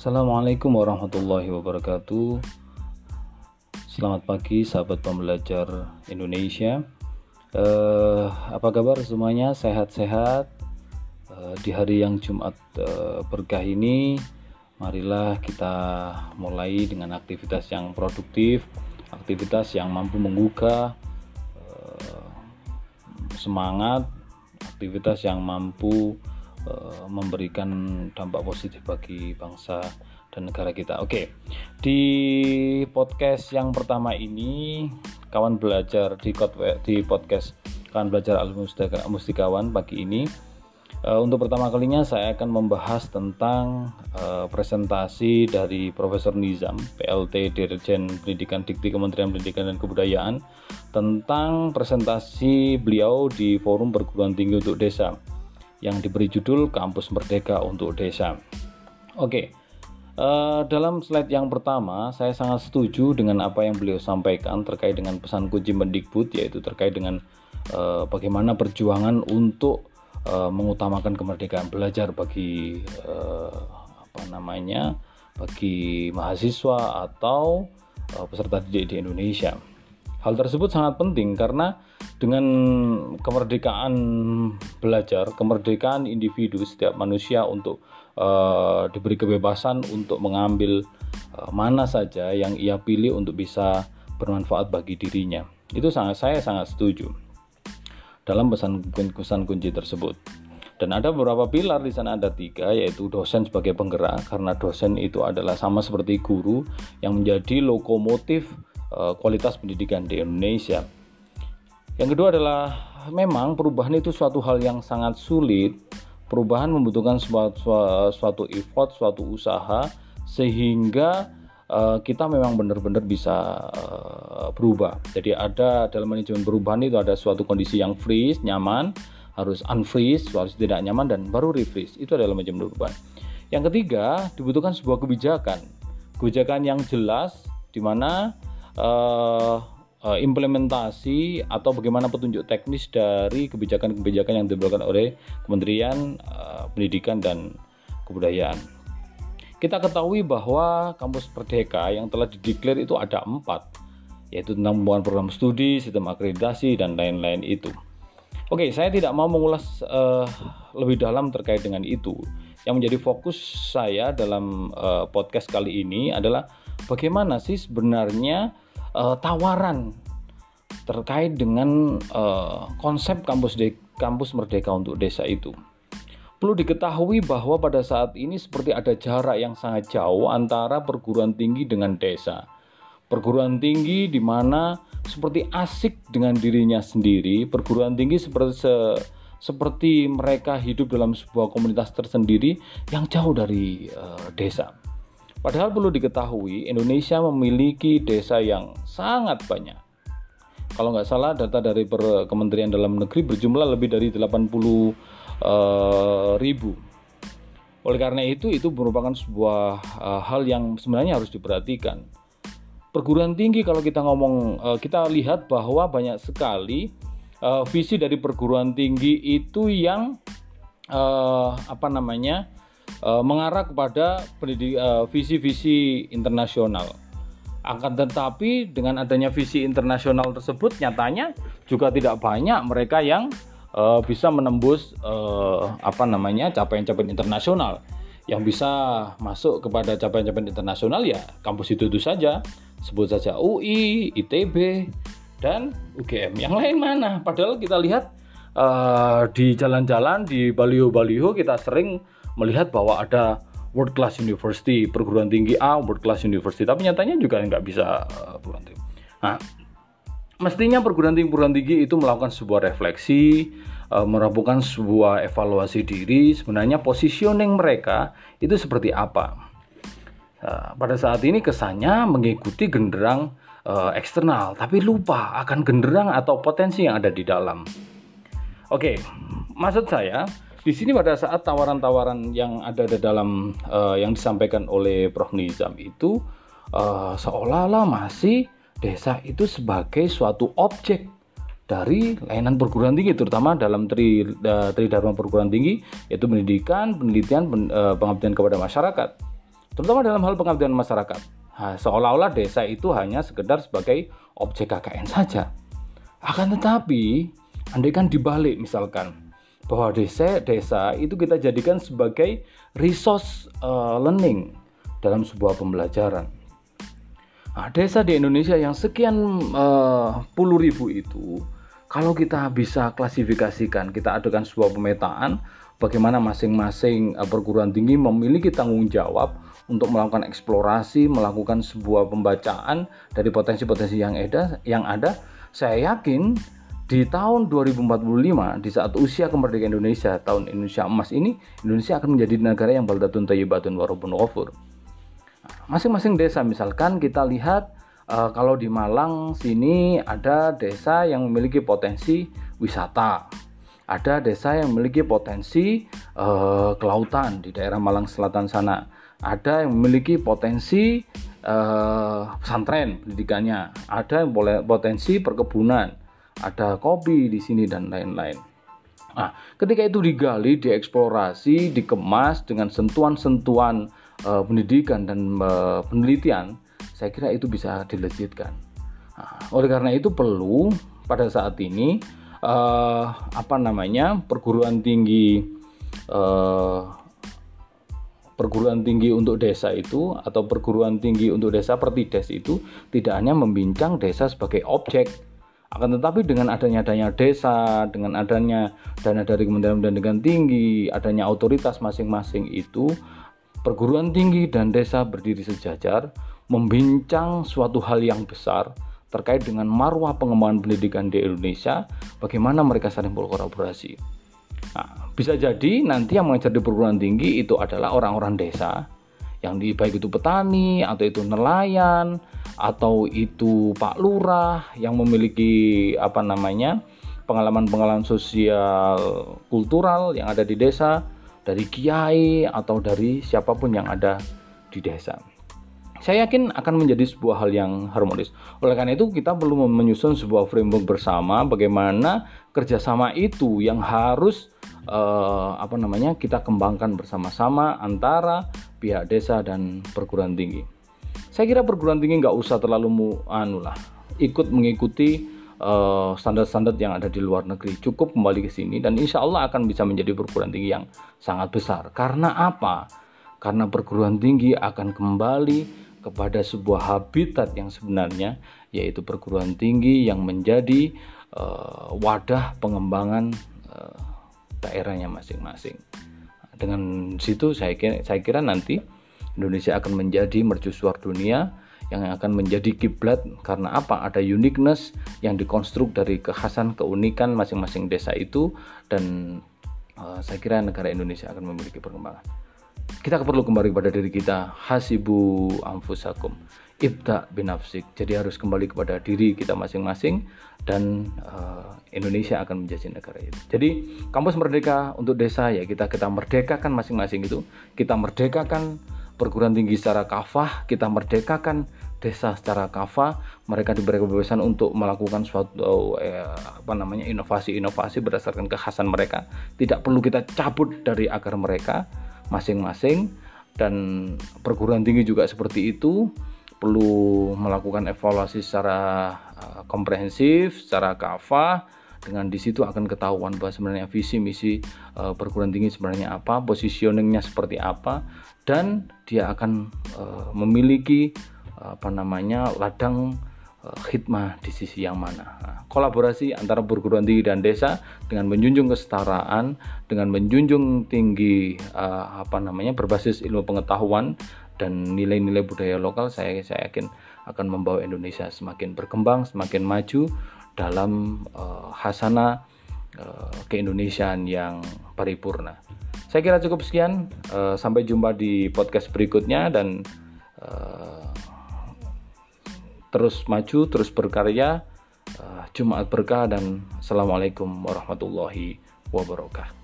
Assalamualaikum warahmatullahi wabarakatuh. Selamat pagi, sahabat pembelajar Indonesia. Uh, apa kabar semuanya? Sehat-sehat? Uh, di hari yang Jumat uh, berkah ini, marilah kita mulai dengan aktivitas yang produktif, aktivitas yang mampu menggugah semangat, aktivitas yang mampu Eh, memberikan dampak positif bagi bangsa dan negara kita. Oke, di podcast yang pertama ini kawan belajar di di podcast kawan belajar al mustikawan pagi ini. Uh, untuk pertama kalinya saya akan membahas tentang uh, presentasi dari Profesor Nizam, PLT Dirjen Pendidikan Dikti Kementerian Pendidikan dan Kebudayaan tentang presentasi beliau di Forum Perguruan Tinggi untuk Desa yang diberi judul Kampus Merdeka untuk Desa. Oke, uh, dalam slide yang pertama saya sangat setuju dengan apa yang beliau sampaikan terkait dengan pesan kunci Mendikbud yaitu terkait dengan uh, bagaimana perjuangan untuk uh, mengutamakan kemerdekaan belajar bagi apa namanya bagi mahasiswa atau peserta didik di Indonesia. Hal tersebut sangat penting karena dengan kemerdekaan belajar, kemerdekaan individu setiap manusia untuk uh, diberi kebebasan untuk mengambil uh, mana saja yang ia pilih untuk bisa bermanfaat bagi dirinya. Itu sangat saya sangat setuju dalam pesan pesan kunci tersebut. Dan ada beberapa pilar di sana ada tiga yaitu dosen sebagai penggerak karena dosen itu adalah sama seperti guru yang menjadi lokomotif kualitas pendidikan di Indonesia yang kedua adalah memang perubahan itu suatu hal yang sangat sulit. Perubahan membutuhkan suatu, suatu effort, suatu usaha sehingga uh, kita memang benar-benar bisa uh, berubah. Jadi ada dalam manajemen perubahan itu ada suatu kondisi yang freeze, nyaman, harus unfreeze, harus tidak nyaman dan baru refreeze. Itu adalah manajemen perubahan. Yang ketiga, dibutuhkan sebuah kebijakan. Kebijakan yang jelas di mana uh, uh, implementasi atau bagaimana petunjuk teknis dari kebijakan-kebijakan yang dilakukan oleh Kementerian uh, Pendidikan dan Kebudayaan. Kita ketahui bahwa kampus Merdeka yang telah dideklar itu ada empat, yaitu tentang pembuatan program studi, sistem akreditasi, dan lain-lain itu. Oke, saya tidak mau mengulas uh, lebih dalam terkait dengan itu. Yang menjadi fokus saya dalam uh, podcast kali ini adalah bagaimana sih sebenarnya uh, tawaran terkait dengan uh, konsep kampus de kampus merdeka untuk desa itu. Perlu diketahui bahwa pada saat ini seperti ada jarak yang sangat jauh antara perguruan tinggi dengan desa. Perguruan tinggi di mana seperti asik dengan dirinya sendiri, perguruan tinggi seperti se seperti mereka hidup dalam sebuah komunitas tersendiri yang jauh dari uh, desa. Padahal perlu diketahui, Indonesia memiliki desa yang sangat banyak. Kalau nggak salah, data dari per Kementerian Dalam Negeri berjumlah lebih dari 80 uh, eh, ribu. Oleh karena itu, itu merupakan sebuah uh, hal yang sebenarnya harus diperhatikan. Perguruan tinggi, kalau kita ngomong, uh, kita lihat bahwa banyak sekali uh, visi dari perguruan tinggi itu yang uh, apa namanya uh, mengarah kepada uh, visi-visi internasional. Akan tetapi dengan adanya visi internasional tersebut nyatanya juga tidak banyak mereka yang uh, bisa menembus uh, apa namanya capaian-capaian internasional. Yang bisa masuk kepada capaian-capaian internasional ya kampus itu itu saja. Sebut saja UI, ITB, dan UGM. Yang lain mana? Padahal kita lihat uh, di jalan-jalan di baliho-baliho kita sering melihat bahwa ada world class university, perguruan tinggi A, world class university, tapi nyatanya juga nggak bisa uh, perguruan tinggi. Nah, mestinya perguruan tinggi perguruan tinggi itu melakukan sebuah refleksi, uh, melakukan sebuah evaluasi diri, sebenarnya positioning mereka itu seperti apa. Pada saat ini kesannya mengikuti genderang eksternal, tapi lupa akan genderang atau potensi yang ada di dalam. Oke, okay, maksud saya di sini pada saat tawaran-tawaran yang ada di dalam uh, yang disampaikan oleh Prof Nizam itu uh, seolah-olah masih desa itu sebagai suatu objek dari layanan perguruan tinggi terutama dalam tri, uh, tri dharma perguruan tinggi yaitu pendidikan, penelitian, pen, uh, pengabdian kepada masyarakat. terutama dalam hal pengabdian masyarakat. Nah, seolah-olah desa itu hanya sekedar sebagai objek KKN saja. Akan tetapi, andai kan dibalik misalkan bahwa desa desa itu kita jadikan sebagai resource uh, learning dalam sebuah pembelajaran. Nah, desa di Indonesia yang sekian uh, puluh ribu itu, kalau kita bisa klasifikasikan, kita adakan sebuah pemetaan, bagaimana masing-masing uh, perguruan tinggi memiliki tanggung jawab untuk melakukan eksplorasi, melakukan sebuah pembacaan dari potensi-potensi yang ada, yang ada, saya yakin di tahun 2045 di saat usia kemerdekaan Indonesia tahun Indonesia emas ini Indonesia akan menjadi negara yang baldatun tayyibatun warabun ghafur. Masing-masing desa misalkan kita lihat uh, kalau di Malang sini ada desa yang memiliki potensi wisata. Ada desa yang memiliki potensi uh, kelautan di daerah Malang Selatan sana. Ada yang memiliki potensi uh, pesantren pendidikannya. Ada yang potensi perkebunan ada kopi di sini dan lain-lain. Nah, ketika itu digali, dieksplorasi, dikemas dengan sentuhan-sentuhan uh, pendidikan dan uh, penelitian, saya kira itu bisa dilejitkan. Nah, oleh karena itu perlu pada saat ini uh, apa namanya perguruan tinggi uh, perguruan tinggi untuk desa itu atau perguruan tinggi untuk desa pertides itu tidak hanya membincang desa sebagai objek akan tetapi dengan adanya dana desa, dengan adanya dana dari Kementerian Pendidikan Tinggi, adanya otoritas masing-masing itu, perguruan tinggi dan desa berdiri sejajar membincang suatu hal yang besar terkait dengan marwah pengembangan pendidikan di Indonesia, bagaimana mereka saling berkolaborasi. Nah, bisa jadi nanti yang mengajar di perguruan tinggi itu adalah orang-orang desa, yang di baik itu petani atau itu nelayan atau itu Pak Lurah yang memiliki apa namanya pengalaman-pengalaman sosial kultural yang ada di desa dari kiai atau dari siapa pun yang ada di desa. Saya yakin akan menjadi sebuah hal yang harmonis. Oleh karena itu kita perlu menyusun sebuah framework bersama bagaimana kerjasama itu yang harus uh, apa namanya kita kembangkan bersama-sama antara pihak desa dan perguruan tinggi. Saya kira perguruan tinggi nggak usah terlalu mu, anu lah ikut mengikuti eh, standar-standar yang ada di luar negeri. Cukup kembali ke sini dan insya Allah akan bisa menjadi perguruan tinggi yang sangat besar. Karena apa? Karena perguruan tinggi akan kembali kepada sebuah habitat yang sebenarnya yaitu perguruan tinggi yang menjadi uh, wadah pengembangan uh, daerahnya masing-masing dengan situ saya kira, saya kira nanti Indonesia akan menjadi mercusuar dunia yang akan menjadi kiblat karena apa? Ada uniqueness yang dikonstruk dari kekhasan keunikan masing-masing desa itu dan uh, saya kira negara Indonesia akan memiliki perkembangan. Kita perlu kembali kepada diri kita, hasibu amfusakum, ibda binafsik. Jadi harus kembali kepada diri kita masing-masing dan uh, Indonesia akan menjadi negara itu. Jadi kampus merdeka untuk desa ya kita kita merdekakan masing-masing itu, kita merdekakan perguruan tinggi secara kafah, kita merdekakan desa secara kafah, mereka diberi kebebasan untuk melakukan suatu eh, apa namanya inovasi-inovasi berdasarkan kekhasan mereka. Tidak perlu kita cabut dari akar mereka masing-masing. Dan perguruan tinggi juga seperti itu perlu melakukan evaluasi secara uh, komprehensif, secara kafah. Dengan di situ akan ketahuan bahwa sebenarnya visi misi uh, perguruan tinggi sebenarnya apa, positioningnya seperti apa, dan dia akan uh, memiliki apa namanya ladang khidmah di sisi yang mana. Nah, kolaborasi antara perguruan tinggi dan desa dengan menjunjung kesetaraan, dengan menjunjung tinggi uh, apa namanya berbasis ilmu pengetahuan dan nilai-nilai budaya lokal, saya saya yakin akan membawa Indonesia semakin berkembang, semakin maju dalam uh, hasana uh, keindonesiaan yang paripurna. Saya kira cukup sekian. Uh, sampai jumpa di podcast berikutnya dan uh, terus maju, terus berkarya. Uh, Jumat berkah dan Assalamualaikum warahmatullahi wabarakatuh.